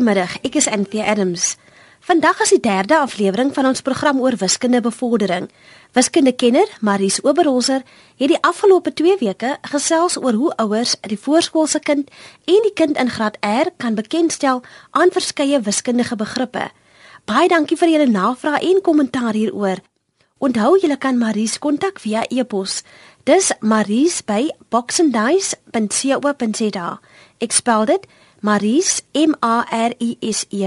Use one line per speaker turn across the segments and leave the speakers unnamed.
goeiemiddag. Ek is Anthea Adams. Vandag is die derde aflewering van ons program oor wiskunde bevordering. Wiskundekenner Maries Oberholzer het die afgelope 2 weke gesels oor hoe ouers die voorskoolse kind en die kind in graad R kan bekendstel aan verskeie wiskundige begrippe. Baie dankie vir julle navrae en kommentaar hieroor. Onthou julle kan Maries kontak via e-pos. Dis maries@boxandice.co.za. Ek spel dit Maries M A R I S E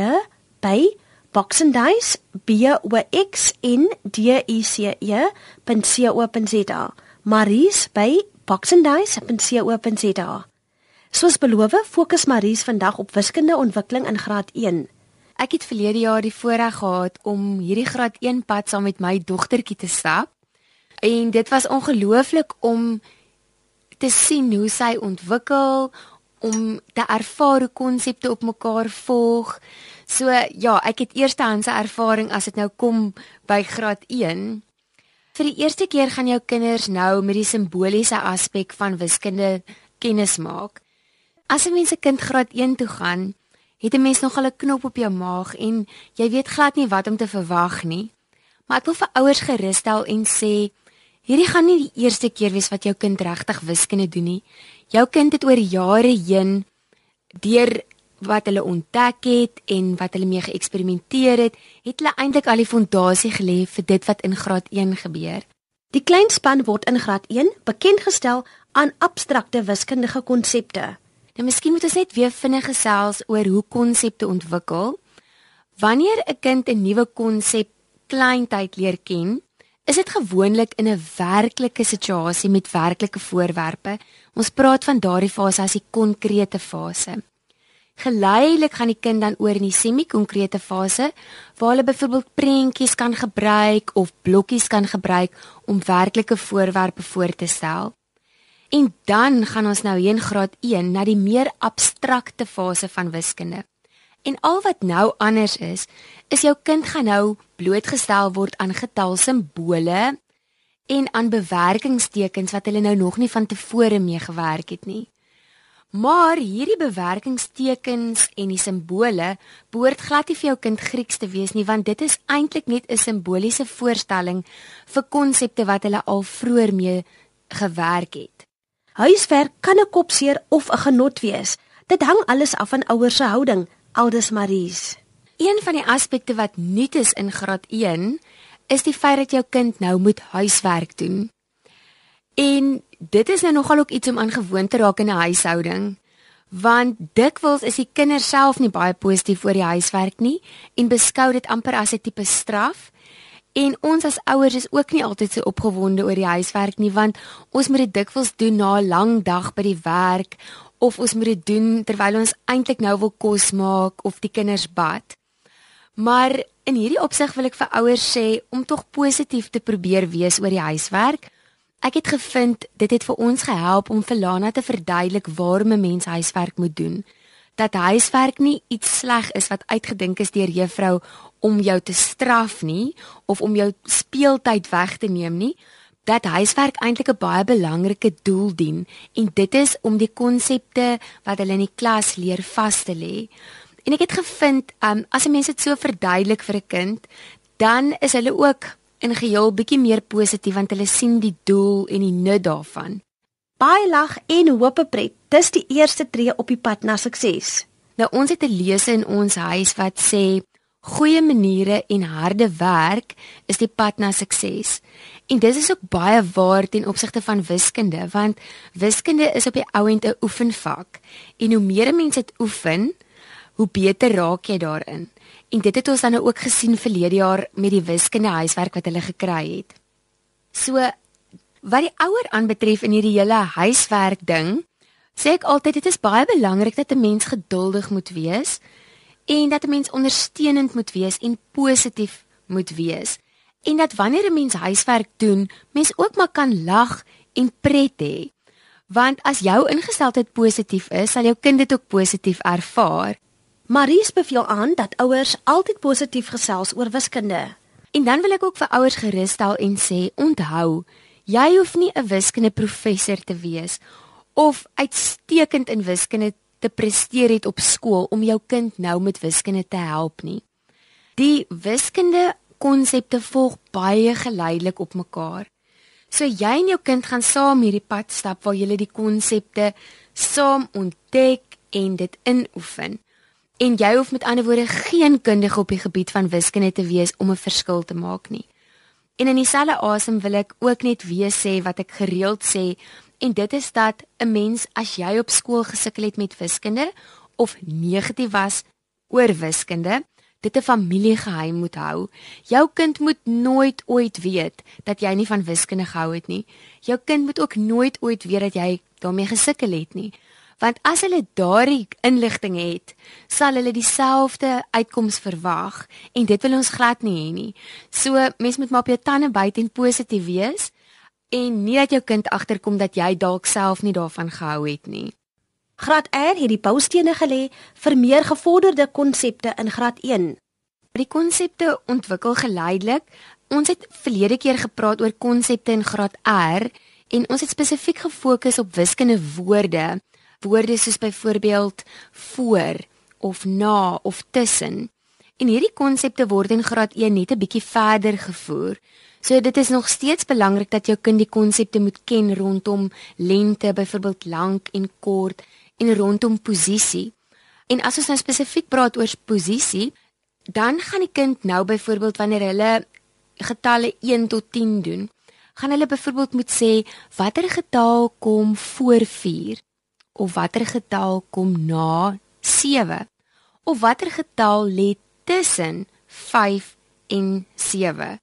by Boxandice B O X N D I C E.co.za. Maries by boxandice.co.za. Soos beloof, fokus Maries vandag op wiskunde ontwikkeling in graad 1.
Ek het verlede jaar die voorreg gehad om hierdie graad 1 pad saam met my dogtertjie te stap. En dit was ongelooflik om te sien hoe sy ontwikkel, om te ervaar hoe konsepte op mekaar volg. So ja, ek het eerstehandse ervaring as dit nou kom by graad 1. Vir die eerste keer gaan jou kinders nou met die simboliese aspek van wiskunde kennis maak. As 'n mens 'n kind graad 1 toe gaan, het 'n mens nog al 'n knop op jou maag en jy weet glad nie wat om te verwag nie. Maar ek wil vir ouers gerus stel en sê hierdie gaan nie die eerste keer wees wat jou kind regtig wiskunde doen nie. Jou kind het oor jare heen deur wat hulle ontdek het en wat hulle mee geëksperimenteer het, het hulle eintlik al die fondasie gelê vir dit wat in graad 1 gebeur.
Die klein span word in graad 1 bekend gestel aan abstrakte wiskundige konsepte.
Nou miskien moet ons net weer vinnig gesels oor hoe konsepte ontwikkel. Wanneer 'n kind 'n nuwe konsep kleintyd leer ken, is dit gewoonlik in 'n werklike situasie met werklike voorwerpe. Ons praat van daardie fase as die konkrete fase. Geleidelik gaan die kind dan oor in die semi-konkrete fase waar hulle byvoorbeeld prentjies kan gebruik of blokkies kan gebruik om werklike voorwerpe voor te stel. En dan gaan ons nou heen graad 1 na die meer abstrakte fase van wiskunde. En al wat nou anders is, is jou kind gaan nou blootgestel word aan getalsimbole en aan bewerkingstekens wat hulle nou nog nie van tevore mee gewerk het nie. Maar hierdie bewerkingstekens en die simbole behoort glad nie vir jou kind Grieks te wees nie want dit is eintlik net 'n simboliese voorstelling vir konsepte wat hulle al vroeër mee gewerk het.
Huiswerk kan 'n kopseer of 'n genot wees. Dit hang alles af van ouers se houding, aldus Maries.
Een van die aspekte wat nuut is in graad 1 is die feit dat jou kind nou moet huiswerk doen. En dit is nou nogal ook iets om aan gewoon te raak in 'n huishouding. Want dikwels is die kinders self nie baie positief oor die huiswerk nie en beskou dit amper as 'n tipe straf. En ons as ouers is ook nie altyd so opgewonde oor die huiswerk nie want ons moet dit dikwels doen na 'n lang dag by die werk of ons moet dit doen terwyl ons eintlik nou wil kos maak of die kinders bad. Maar in hierdie opsig wil ek vir ouers sê om tog positief te probeer wees oor die huiswerk Ek het gevind dit het vir ons gehelp om vir Lana te verduidelik waarom 'n mens huiswerk moet doen. Dat huiswerk nie iets sleg is wat uitgedink is deur juffrou om jou te straf nie of om jou speeltyd weg te neem nie. Dat huiswerk eintlik 'n baie belangrike doel dien en dit is om die konsepte wat hulle in die klas leer vas te lê. En ek het gevind, um, as 'n mens dit so verduidelik vir 'n kind, dan is hulle ook in geheel bietjie meer positief want hulle sien die doel en die nut daarvan.
Baie lag en hoop pret. Dis die eerste tree op die pad na sukses.
Nou ons het 'n lese in ons huis wat sê goeie maniere en harde werk is die pad na sukses. En dit is ook baie waar ten opsigte van wiskunde want wiskunde is op die ou end 'n oefenvak en hoe meer mense dit oefen, hoe beter raak jy daarin. En dit het ons dan ook gesien verlede jaar met die wiskunde huiswerk wat hulle gekry het. So wat die ouer aanbetref in hierdie hele huiswerk ding, sê ek altyd dit is baie belangrik dat 'n mens geduldig moet wees en dat 'n mens ondersteunend moet wees en positief moet wees. En dat wanneer 'n mens huiswerk doen, mens ook maar kan lag en pret hê. Want as jou ingesteldheid positief is, sal jou kind dit ook positief ervaar.
Maries beveel aan dat ouers altyd positief gesels oor wiskunde.
En dan wil ek ook vir ouers gerus stel en sê, onthou, jy hoef nie 'n wiskunde professor te wees of uitstekend in wiskunde te presteer het op skool om jou kind nou met wiskunde te help nie. Die wiskunde konsepte volg baie geleidelik op mekaar. So jy en jou kind gaan saam hierdie pad stap waar julle die konsepte saam ontdek en dit inoefen. En jy hoef met ander woorde geen kundige op die gebied van wiskunde te wees om 'n verskil te maak nie. En in dieselfde asem wil ek ook net weer sê wat ek gereeld sê en dit is dat 'n mens as jy op skool gesukkel het met wiskunde of negatief was oor wiskunde, dit 'n familiegeheim moet hou. Jou kind moet nooit ooit weet dat jy nie van wiskunde gehou het nie. Jou kind moet ook nooit ooit weet dat jy daarmee gesukkel het nie. Want as hulle daardie inligting het, sal hulle dieselfde uitkoms verwag en dit wil ons glad nie hê nie. So mens moet maar op jou tande byt en positief wees en nie dat jou kind agterkom dat jy dalk self nie daarvan gehou het nie.
Graad R het die boustene gelê vir meer gevorderde konsepte in graad 1.
Die konsepte ontwikkel geleidelik. Ons het verlede keer gepraat oor konsepte in graad R en ons het spesifiek gefokus op wiskunde woorde woorde soos byvoorbeeld voor of na of tussen. En hierdie konsepte word in graad 1 net 'n bietjie verder gevoer. So dit is nog steeds belangrik dat jou kind die konsepte moet ken rondom lengte, byvoorbeeld lank en kort en rondom posisie. En as ons nou spesifiek praat oor posisie, dan gaan die kind nou byvoorbeeld wanneer hulle getalle 1 tot 10 doen, gaan hulle byvoorbeeld moet sê watter getal kom voor 4 of watter getal kom na 7 of watter getal lê tussen 5 en 7.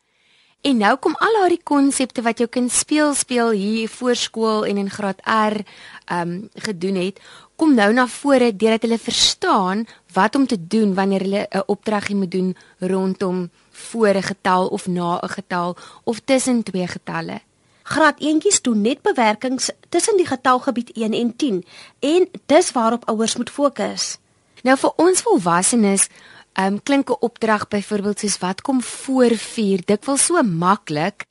En nou kom al daai konsepte wat jou kind speel speel hier voor skool en in graad R um gedoen het, kom nou na vore deurdat hulle verstaan wat om te doen wanneer hulle 'n opdragie moet doen rondom voor 'n getal of na 'n getal of tussen twee getalle.
Graad 1tjies doen net bewerkings tussen die getalgebied 1 en 10 en dis waarop ouers moet fokus.
Nou vir ons volwassenes, ehm um, klink 'n opdrag byvoorbeeld soos wat kom voor 4 dikwels so maklik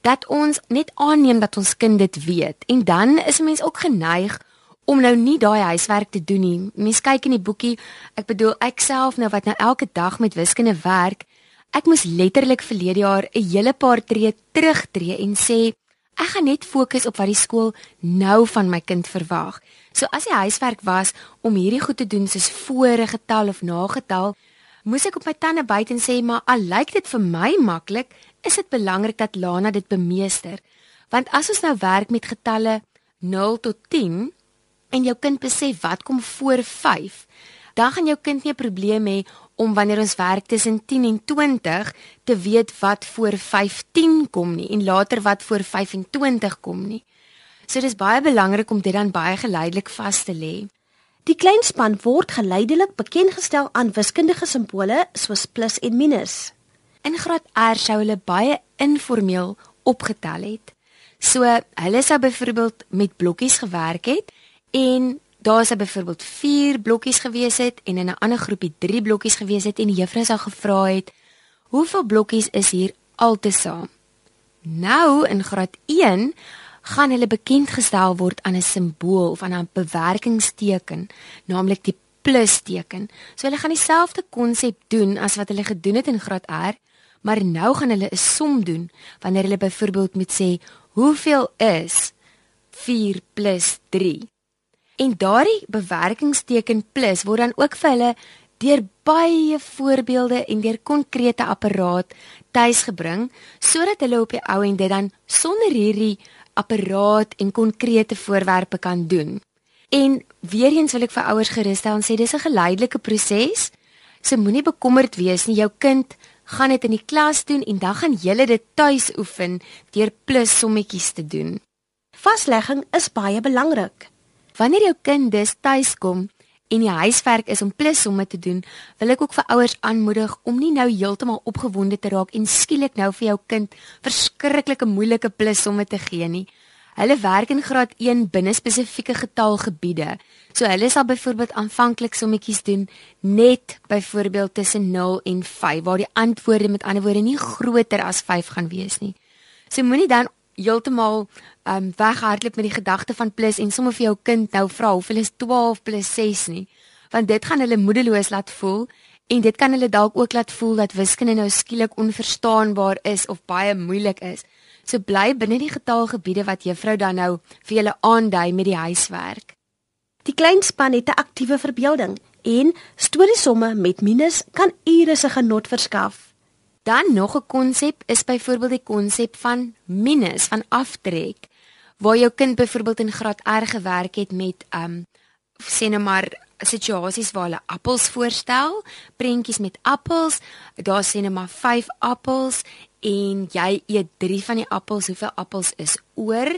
dat ons net aanneem dat ons kind dit weet en dan is 'n mens ook geneig om nou nie daai huiswerk te doen nie. Mens kyk in die boekie, ek bedoel ek self nou wat nou elke dag met wiskunde werk, ek moes letterlik verlede jaar 'n hele paar tree terugtreë en sê Ek gaan net fokus op wat die skool nou van my kind verwag. So as die huiswerk was om hierdie goed te doen soos 'n getal of na getal, moes ek op my tande byt en sê maar al lyk dit vir my maklik, is dit belangrik dat Lana dit bemeester. Want as ons nou werk met getalle 0 tot 10 en jou kind besef wat kom voor 5, dan gaan jou kind nie 'n probleem hê om wanneer ons werk tussen 10 en 20 te weet wat voor 15 kom nie en later wat voor 25 kom nie. So dis baie belangrik om dit dan baie geleidelik vas te lê.
Die kleinspan word geleidelik bekendgestel aan wiskundige simbole soos plus en minus.
In graad R sou hulle baie informeel opgetel het. So hulle sou byvoorbeeld met blokkies gewerk het en daar sou byvoorbeeld 4 blokkies gewees het en in 'n ander groepie 3 blokkies gewees het en die juffrou sou gevra het hoeveel blokkies is hier altesaam. Nou in graad 1 gaan hulle bekend gestel word aan 'n simbool of aan 'n bewerkingsteken, naamlik die plus teken. So hulle gaan dieselfde konsep doen as wat hulle gedoen het in graad R, maar nou gaan hulle 'n som doen wanneer hulle byvoorbeeld moet sê hoeveel is 4 + 3. En daardie bewerkingsteken plus word dan ook vir hulle deur baie voorbeelde en deur konkrete apparaat tuisgebring sodat hulle op die ou en dit dan sonder hierdie apparaat en konkrete voorwerpe kan doen. En weer eens wil ek vir ouers gerus stel en sê dis 'n geleidelike proses. So moenie bekommerd wees nie, jou kind gaan dit in die klas doen en dan gaan julle dit tuis oefen deur plus sommetjies te doen.
Vaslegging is baie belangrik.
Wanneer jou kind dus tuis kom en die huiswerk is om plussomme te doen, wil ek ook vir ouers aanmoedig om nie nou heeltemal opgewonde te raak en skielik nou vir jou kind verskriklike moeilike plussomme te gee nie. Hulle werk in graad 1 binne spesifieke getalgebiede. So hulle sal byvoorbeeld aanvanklik sommetjies doen net byvoorbeeld tussen 0 en 5 waar die antwoorde met ander woorde nie groter as 5 gaan wees nie. So moenie dan heeltemal um weghardloop met die gedagte van plus en sommer vir jou kind nou vra hoeveel is 12 plus 6 nie, want dit gaan hulle moedeloos laat voel en dit kan hulle dalk ook laat voel dat wiskunde nou skielik onverstaanbaar is of baie moeilik is. So bly binne die getalgebiede wat juffrou dan nou vir julle aandui met die huiswerk.
Die klein span het 'n aktiewe verbeelding en storiesomme met minus kan ure se genot verskaf.
Dan nog 'n konsep is byvoorbeeld die konsep van minus van aftrek waar jou kind byvoorbeeld in graad R gewerk het met um sê nou maar situasies waar hulle appels voorstel, prentjies met appels, daar sê net maar 5 appels en jy eet 3 van die appels, hoeveel appels is oor?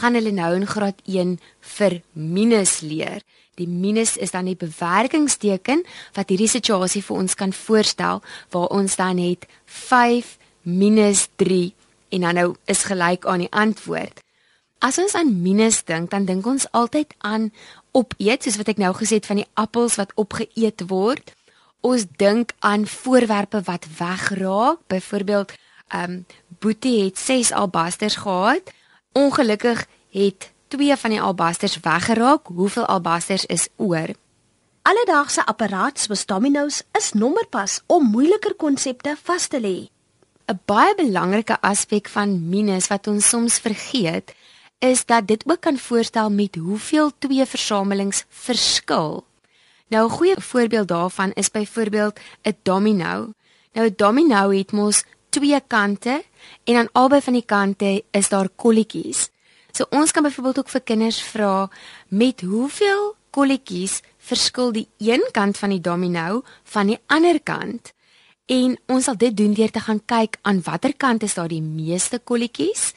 Gaan hulle nou in graad 1 vir minus leer. Die minus is dan die bewerkingsteken wat hierdie situasie vir ons kan voorstel waar ons dan het 5 minus 3 en dan nou is gelyk aan die antwoord. As ons aan minus dink, dan dink ons altyd aan opeet, soos wat ek nou gesê het van die appels wat opgeëet word. Ons dink aan voorwerpe wat wegraak. Byvoorbeeld, ehm um, Boetie het 6 albasters gehad. Ongelukkig het 2 van die albasters weggeraak. Hoeveel albasters is oor?
Alledaagse apparaat soos domino's is nommerpas om moeiliker konsepte vas te lê.
'n Baie belangrike aspek van minus wat ons soms vergeet, is dat dit ook kan voorstel met hoeveel twee versamelings verskil. Nou 'n goeie voorbeeld daarvan is byvoorbeeld 'n domino. Nou 'n domino het mos twee kante en aan albei van die kante is daar kolletjies. So ons kan byvoorbeeld ook vir kinders vra met hoeveel kolletjies verskil die een kant van die domino van die ander kant? En ons sal dit doen deur te gaan kyk aan watter kant is daar die meeste kolletjies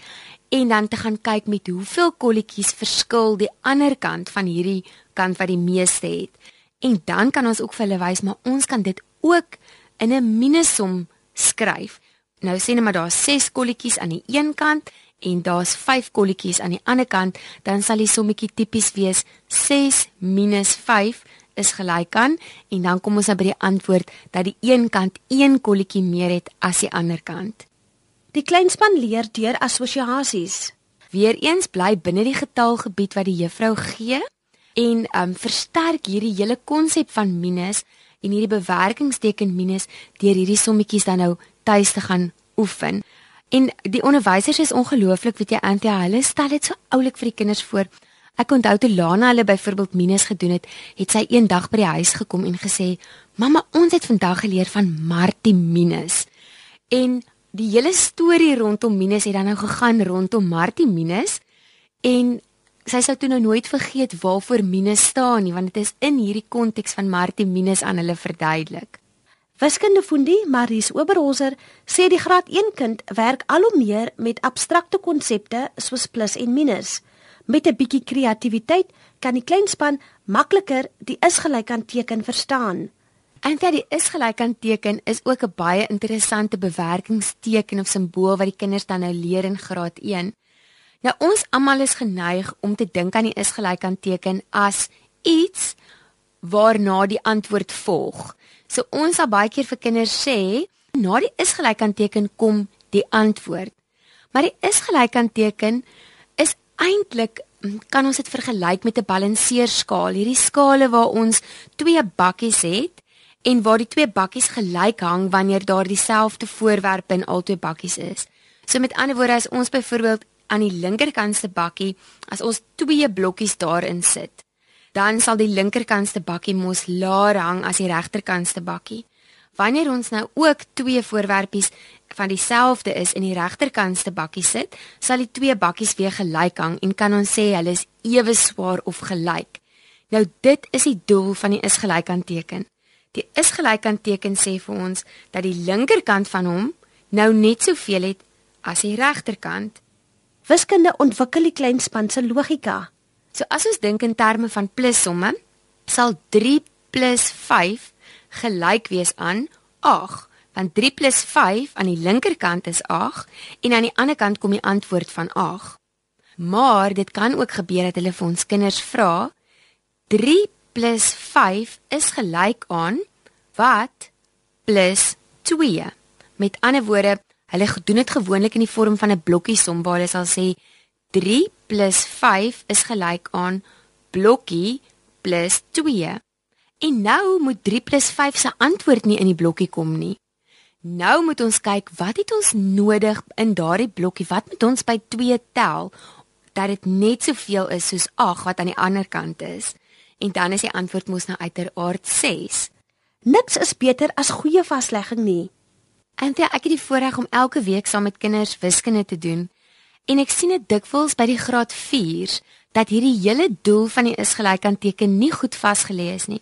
en dan te gaan kyk met hoeveel kolletjies verskil die ander kant van hierdie kant wat die meeste het. En dan kan ons ook vir hulle wys maar ons kan dit ook in 'n minusom skryf. Nou sê net maar daar's 6 kolletjies aan die een kant en daar's 5 kolletjies aan die ander kant, dan sal die sommetjie tipies wees 6 5 is gelyk aan en dan kom ons dan by die antwoord dat die een kant 1 kolletjie meer het as die ander kant.
Die kleinspan leer deur assosiasies.
Weereens bly binne die getalgebied wat die juffrou gee en um versterk hierdie hele konsep van minus en hierdie bewerkingsteken minus deur hierdie sommetjies dan nou tuis te gaan oefen. En die onderwysers is ongelooflik, weet jy, Antia, hulle stel dit so oulik vir die kinders voor. Ek onthou toe Lana hulle byvoorbeeld minus gedoen het, het sy eendag by die huis gekom en gesê: "Mamma, ons het vandag geleer van Martie minus." En die hele storie rondom Minus het dan nou gegaan rondom Martie Minus en sy sou toe nou nooit vergeet waarvoor Minus staan nie want dit is in hierdie konteks van Martie Minus aan hulle verduidelik.
Wiskunde Fundie Maries Oberholzer sê die graad 1 kind werk al hoe meer met abstrakte konsepte soos plus en minus. Met 'n bietjie kreatiwiteit kan die kleinspan makliker die is gelyk aan teken verstaan.
En dat die is gelyk aan teken is ook 'n baie interessante bewerkingsteken of simbool wat die kinders dan nou leer in graad 1. Nou ons almal is geneig om te dink aan die is gelyk aan teken as iets waarna die antwoord volg. So ons sal baie keer vir kinders sê, na die is gelyk aan teken kom die antwoord. Maar die is gelyk aan teken is eintlik kan ons dit vergelyk met 'n balanseerskaal. Hierdie skale waar ons twee bakkies het en waar die twee bakkies gelyk hang wanneer daar dieselfde voorwerpe in albei bakkies is. So met ander woorde as ons byvoorbeeld aan die linkerkantste bakkie as ons twee blokkies daarin sit, dan sal die linkerkantste bakkie mos laer hang as die regterkantste bakkie. Wanneer ons nou ook twee voorwerpies van dieselfde is in die regterkantste bakkie sit, sal die twee bakkies weer gelyk hang en kan ons sê hulle is ewe swaar of gelyk. Nou dit is die doel van die is gelyk aan teken. Die is gelyk aan teken sê vir ons dat die linkerkant van hom nou net soveel het as die regterkant.
Wiskunde ontwikkel die kleinspan se logika.
So as ons dink in terme van plussomme, sal 3 + 5 gelyk wees aan 8, want 3 + 5 aan die linkerkant is 8 en aan die ander kant kom die antwoord van 8. Maar dit kan ook gebeur dat hulle vir ons kinders vra 3 plus 5 is gelyk aan wat plus 2. Met ander woorde, hulle doen dit gewoonlik in die vorm van 'n blokkie som waar hulle sal sê 3 plus 5 is gelyk aan blokkie plus 2. En nou moet 3 plus 5 se antwoord nie in die blokkie kom nie. Nou moet ons kyk wat het ons nodig in daardie blokkie? Wat moet ons by 2 tel dat dit net soveel is soos 8 wat aan die ander kant is? En dan is die antwoord mos nou uiteraard 6.
Niks is beter as goeie vaslegging nie.
Ja, ek het die voorreg om elke week saam met kinders wiskunde te doen. En ek sien dit dikwels by die graad 4s dat hierdie hele doel van die is gelyk aan teken nie goed vasgelê is nie.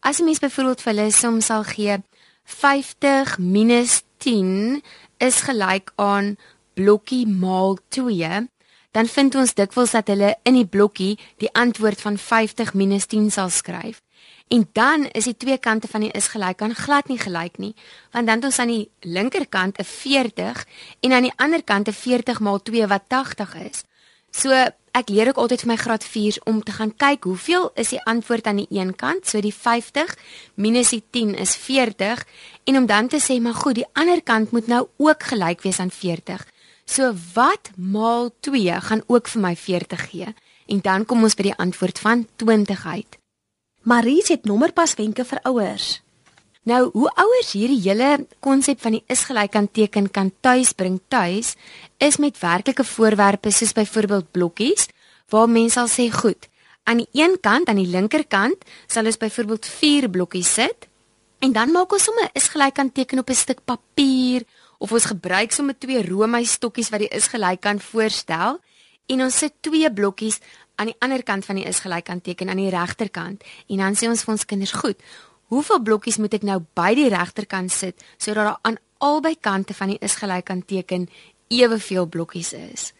As 'n mens byvoorbeeld vir hulle som sal gee 50 minus 10 is gelyk aan blokkie maal 2, dan vind ons dikwels dat hulle in die blokkie die antwoord van 50 minus 10 sal skryf. En dan is die twee kante van die is gelyk aan glad nie gelyk nie, want dan het ons aan die linkerkant 'n 40 en aan die ander kant 'n 40 maal 2 wat 80 is. So ek leer ook altyd vir my graad 4s om te gaan kyk hoeveel is die antwoord aan die een kant, so die 50 minus die 10 is 40 en om dan te sê maar goed, die ander kant moet nou ook gelyk wees aan 40. So wat maal 2 gaan ook vir my 40 gee en dan kom ons by die antwoord van 20 uit.
Marie het nommerpaswenke vir ouers.
Nou, hoe ouers hierdie hele konsep van die is gelyk aan teken kan tuis bring tuis, is met werklike voorwerpe soos byvoorbeeld blokkies, waar mense sal sê, "Goed, aan die een kant, aan die linkerkant, sal ons byvoorbeeld 4 blokkies sit en dan maak ons sommer is gelyk aan teken op 'n stuk papier of ons gebruik sommer twee roomys stokkies wat die is gelyk aan voorstel en ons sit twee blokkies aan die ander kant van die is gelyk aan teken aan die regterkant en dan sê ons vir ons kinders goed hoeveel blokkies moet ek nou by die regterkant sit sodat daar aan albei kante van die is gelyk aan teken eweveel blokkies is?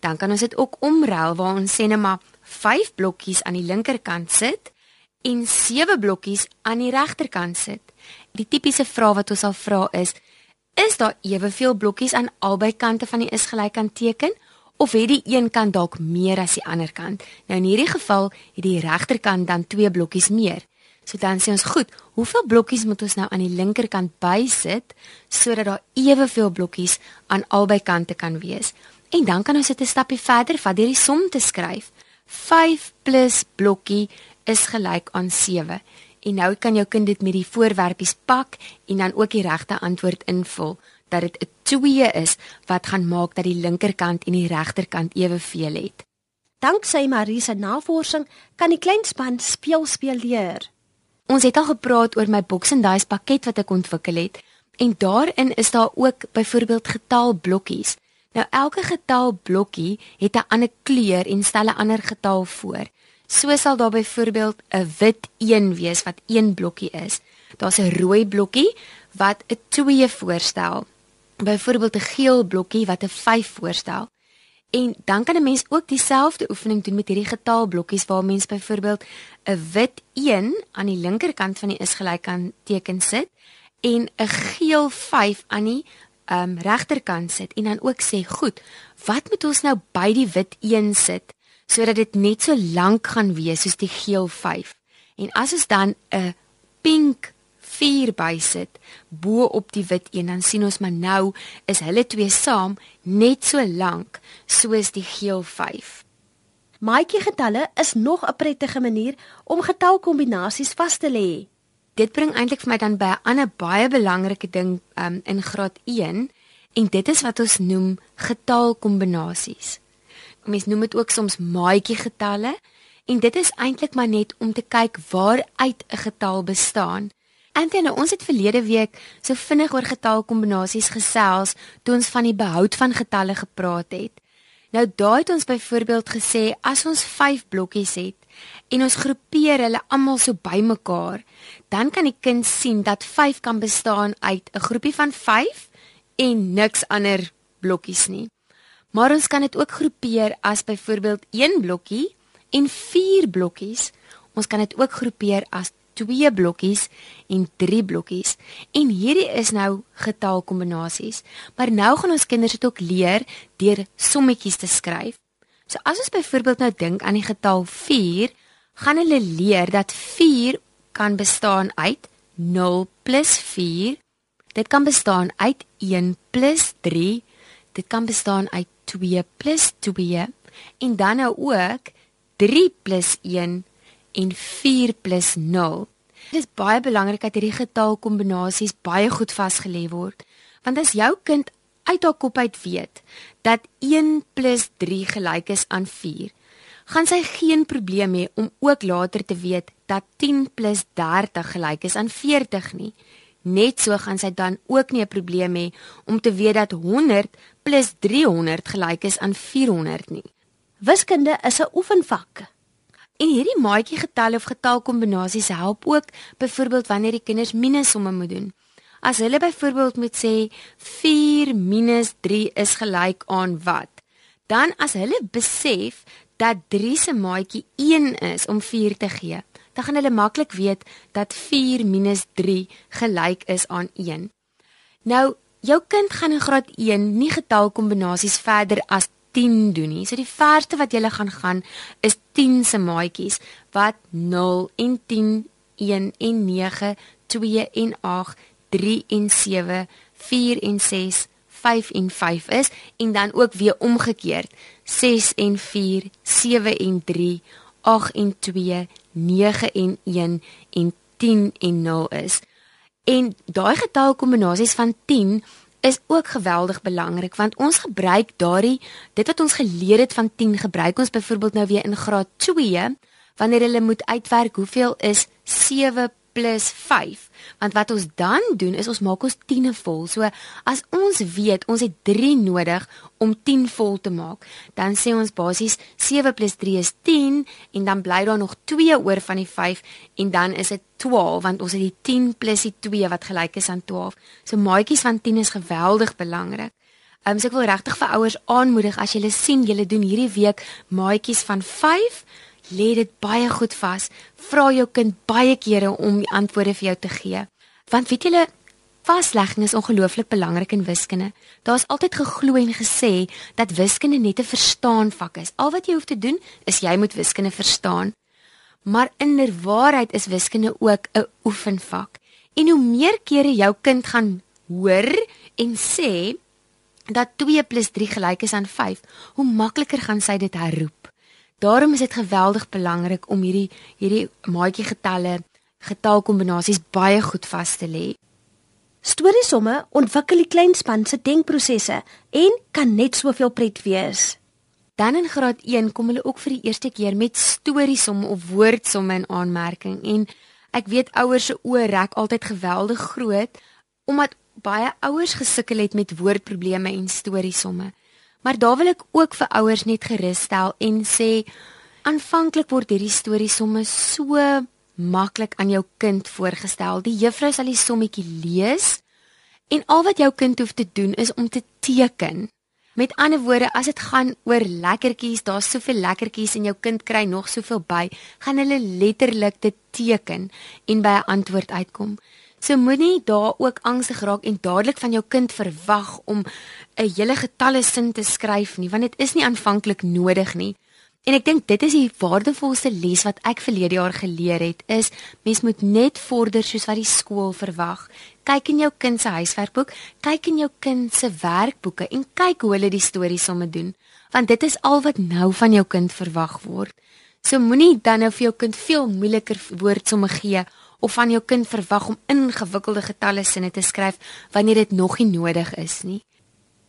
Dan kan ons dit ook omruil waar ons sê net maar 5 blokkies aan die linkerkant sit en 7 blokkies aan die regterkant sit. Die tipiese vraag wat ons sal vra is is daar eweveel blokkies aan albei kante van die is gelyk aan teken of het die een kant dalk meer as die ander kant? Nou in hierdie geval het die regterkant dan twee blokkies meer. So dan sê ons, goed, hoeveel blokkies moet ons nou aan die linkerkant bysit sodat daar eweveel blokkies aan albei kante kan wees? En dan kan ons dit 'n stappie verder vat deur die som te skryf. 5 plus blokkie is gelyk aan 7. En nou kan jou kind dit met die voorwerpies pak en dan ook die regte antwoord invul dat dit 'n 2 is wat gaan maak dat die linkerkant en die regterkant eweveel het.
Danksy Marie se navorsing kan die klein span speel speel leer.
Ons het al gepraat oor my box and dice pakket wat ek ontwikkel het en daarin is daar ook byvoorbeeld getalblokkies. Nou elke getalblokkie het 'n ander kleur en stel 'n ander getal voor. So sal daar byvoorbeeld 'n wit 1 wees wat 1 blokkie is. Daar's 'n rooi blokkie wat 'n 2 voorstel byvoorbeeld 'n geel blokkie wat 'n 5 voorstel. En dan kan 'n mens ook dieselfde oefening doen met hierdie getalblokkies waar mens byvoorbeeld 'n wit 1 aan die linkerkant van die is gelyk aan teken sit en 'n geel 5 aan die um, regterkant sit en dan ook sê, "Goed, wat moet ons nou by die wit 1 sit sodat dit net so lank gaan wees soos die geel 5?" En as ons dan 'n pink 4 bysit bo op die wit een dan sien ons maar nou is hulle twee saam net so lank soos die geel 5.
Maatjie getalle is nog 'n prettige manier om getalkombinasies vas te lê.
Dit bring eintlik vir my dan by 'n ander baie belangrike ding um, in graad 1 en dit is wat ons noem getalkombinasies. Mense noem dit ook soms maatjie getalle en dit is eintlik maar net om te kyk waaruit 'n getal bestaan. Anthony, nou, ons het verlede week so vinnig oor getalkombinasies gesels toe ons van die behoud van getalle gepraat het. Nou daai het ons byvoorbeeld gesê as ons 5 blokkies het en ons groepeer hulle almal so bymekaar, dan kan die kind sien dat 5 kan bestaan uit 'n groepie van 5 en niks ander blokkies nie. Maar ons kan dit ook groepeer as byvoorbeeld 1 blokkie en 4 blokkies. Ons kan dit ook groepeer as 2 blokkies en 3 blokkies. En hierdie is nou getalkombinasies. Maar nou gaan ons kinders dit ook leer deur sommetjies te skryf. So as ons byvoorbeeld nou dink aan die getal 4, gaan hulle leer dat 4 kan bestaan uit 0 plus 4. Dit kan bestaan uit 1 plus 3. Dit kan bestaan uit 2 plus 2 en dan nou ook 3 plus 1 en 4 plus 0. Dit is baie belangrik dat hierdie getalkombinasies baie goed vasgelê word, want as jou kind uit haar kop uit weet dat 1 + 3 gelyk is aan 4, gaan sy geen probleem hê om ook later te weet dat 10 + 30 gelyk is aan 40 nie. Net so gaan sy dan ook nie 'n probleem hê om te weet dat 100 + 300 gelyk is aan 400 nie.
Wiskunde is 'n oefenvak.
En hierdie maatjie getalle of getalkombinasies help ook byvoorbeeld wanneer die kinders minussomme moet doen. As hulle byvoorbeeld moet sê 4 3 is gelyk aan wat? Dan as hulle besef dat 3 se maatjie 1 is om 4 te gee, dan gaan hulle maklik weet dat 4 3 gelyk is aan 1. Nou, jou kind gaan in graad 1 nie getalkombinasies verder as 10 doen nie. So die verste wat jy gaan gaan is 10 se maatjies wat 0 en 10, 1 en 9, 2 en 8, 3 en 7, 4 en 6, 5 en 5 is en dan ook weer omgekeerd 6 en 4, 7 en 3, 8 en 2, 9 en 1 en 10 en 0 is. En daai getalkombinasies van 10 is ook geweldig belangrik want ons gebruik daardie dit wat ons geleer het van 10 gebruik ons byvoorbeeld nou weer in graad 2 wanneer hulle moet uitwerk hoeveel is 7 plus 5. Want wat ons dan doen is ons maak ons 10e vol. So as ons weet ons het 3 nodig om 10 vol te maak, dan sê ons basies 7 plus 3 is 10 en dan bly daar nog 2 oor van die 5 en dan is dit 12 want ons het die 10 plus die 2 wat gelyk is aan 12. So maatjies van 10 is geweldig belangrik. Um, so ek wil regtig vir ouers aanmoedig as julle sien julle doen hierdie week maatjies van 5 lê dit baie goed vas. Vra jou kind baie kere om die antwoorde vir jou te gee. Want weet julle, vaslegging is ongelooflik belangrik in wiskunde. Daar's altyd geglo en gesê dat wiskunde net 'n verstaan vak is. Al wat jy hoef te doen is jy moet wiskunde verstaan. Maar inderwaarheid is wiskunde ook 'n oefenvak. En hoe meer kere jou kind gaan hoor en sê dat 2 + 3 gelyk is aan 5, hoe makliker gaan sy dit herroep. Daarom is dit geweldig belangrik om hierdie hierdie maatjie getalle, getalkombinasies baie goed vas te lê.
Storiesomme ontwikkel die kleinspan se denkprosesse en kan net soveel pret wees.
Dan in graad 1 kom hulle ook vir die eerste keer met storiesomme of woordsomme in aanmerking en ek weet ouers se oë rek altyd geweldig groot omdat baie ouers gesukkel het met woordprobleme en storiesomme. Maar daar wil ek ook vir ouers net gerus stel en sê aanvanklik word hierdie storie somme so maklik aan jou kind voorgestel. Die juffrou sal die sommetjie lees en al wat jou kind hoef te doen is om te teken. Met ander woorde, as dit gaan oor lekkertjies, daar's soveel lekkertjies en jou kind kry nog soveel by, gaan hulle letterlik dit teken en by 'n antwoord uitkom. So moenie daar ook angstig raak en dadelik van jou kind verwag om 'n hele getalle sin te skryf nie, want dit is nie aanvanklik nodig nie. En ek dink dit is die waardevolste les wat ek verlede jaar geleer het, is mens moet net vorder soos wat die skool verwag. Kyk in jou kind se huiswerkboek, kyk in jou kind se werkboeke en kyk hoe hulle die stories somme doen, want dit is al wat nou van jou kind verwag word. So moenie dan nou vir jou kind veel moeiliker woordsomme gee of van jou kind verwag om ingewikkelde getalle sinne te skryf wanneer dit nog nie nodig is nie.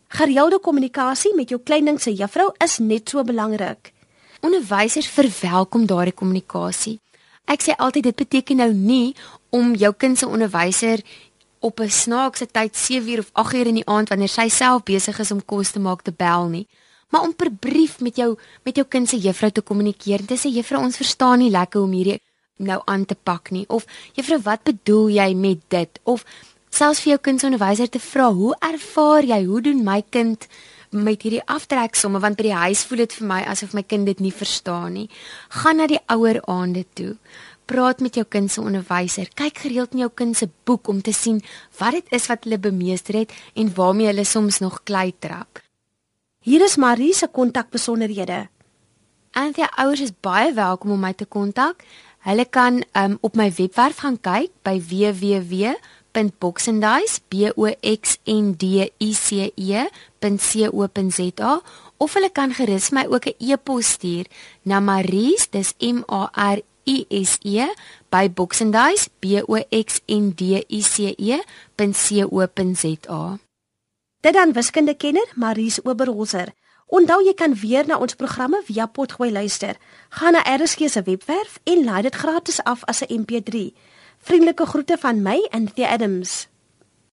Gereelde kommunikasie met jou kleinding se juffrou is net so belangrik.
Onderwysers verwelkom daardie kommunikasie. Ek sê altyd dit beteken nou nie om jou kind se onderwyser op 'n snaakse tyd 7uur of 8uur in die aand wanneer sy self besig is om kos te maak te bel nie, maar om per brief met jou met jou kind se juffrou te kommunikeer. Dis 'n juffrou ons verstaan nie lekker hoe om hierdie nou aan te pak nie. Of juffrou wat bedoel jy met dit? Of selfs vir jou kindsonderwyser te vra hoe ervaar jy? Hoe doen my kind met hierdie aftreksomme? Want by die huis voel dit vir my asof my kind dit nie verstaan nie. Gaan na die ouer aande toe. Praat met jou kind se onderwyser kyk gereeld in jou kind se boek om te sien wat dit is wat hulle bemeester het en waarmee hulle soms nog klei trap
hier is Marie se kontakbesonderhede.
Anthea ouers is baie welkom om my te kontak. Hulle kan um, op my webwerf gaan kyk by www.boxandice.co.za of hulle kan gerus my ook 'n e-pos stuur na Maries, dis M A R I S E by boxandice.co.za.
Dit dan wiskundekenner Maries Oberholzer. Onthou jy kan weer na ons programme via potgooi luister. Gaan na RSG se webwerf en laai dit gratis af as 'n MP3. Vriendelike groete van my, Anthea Adams.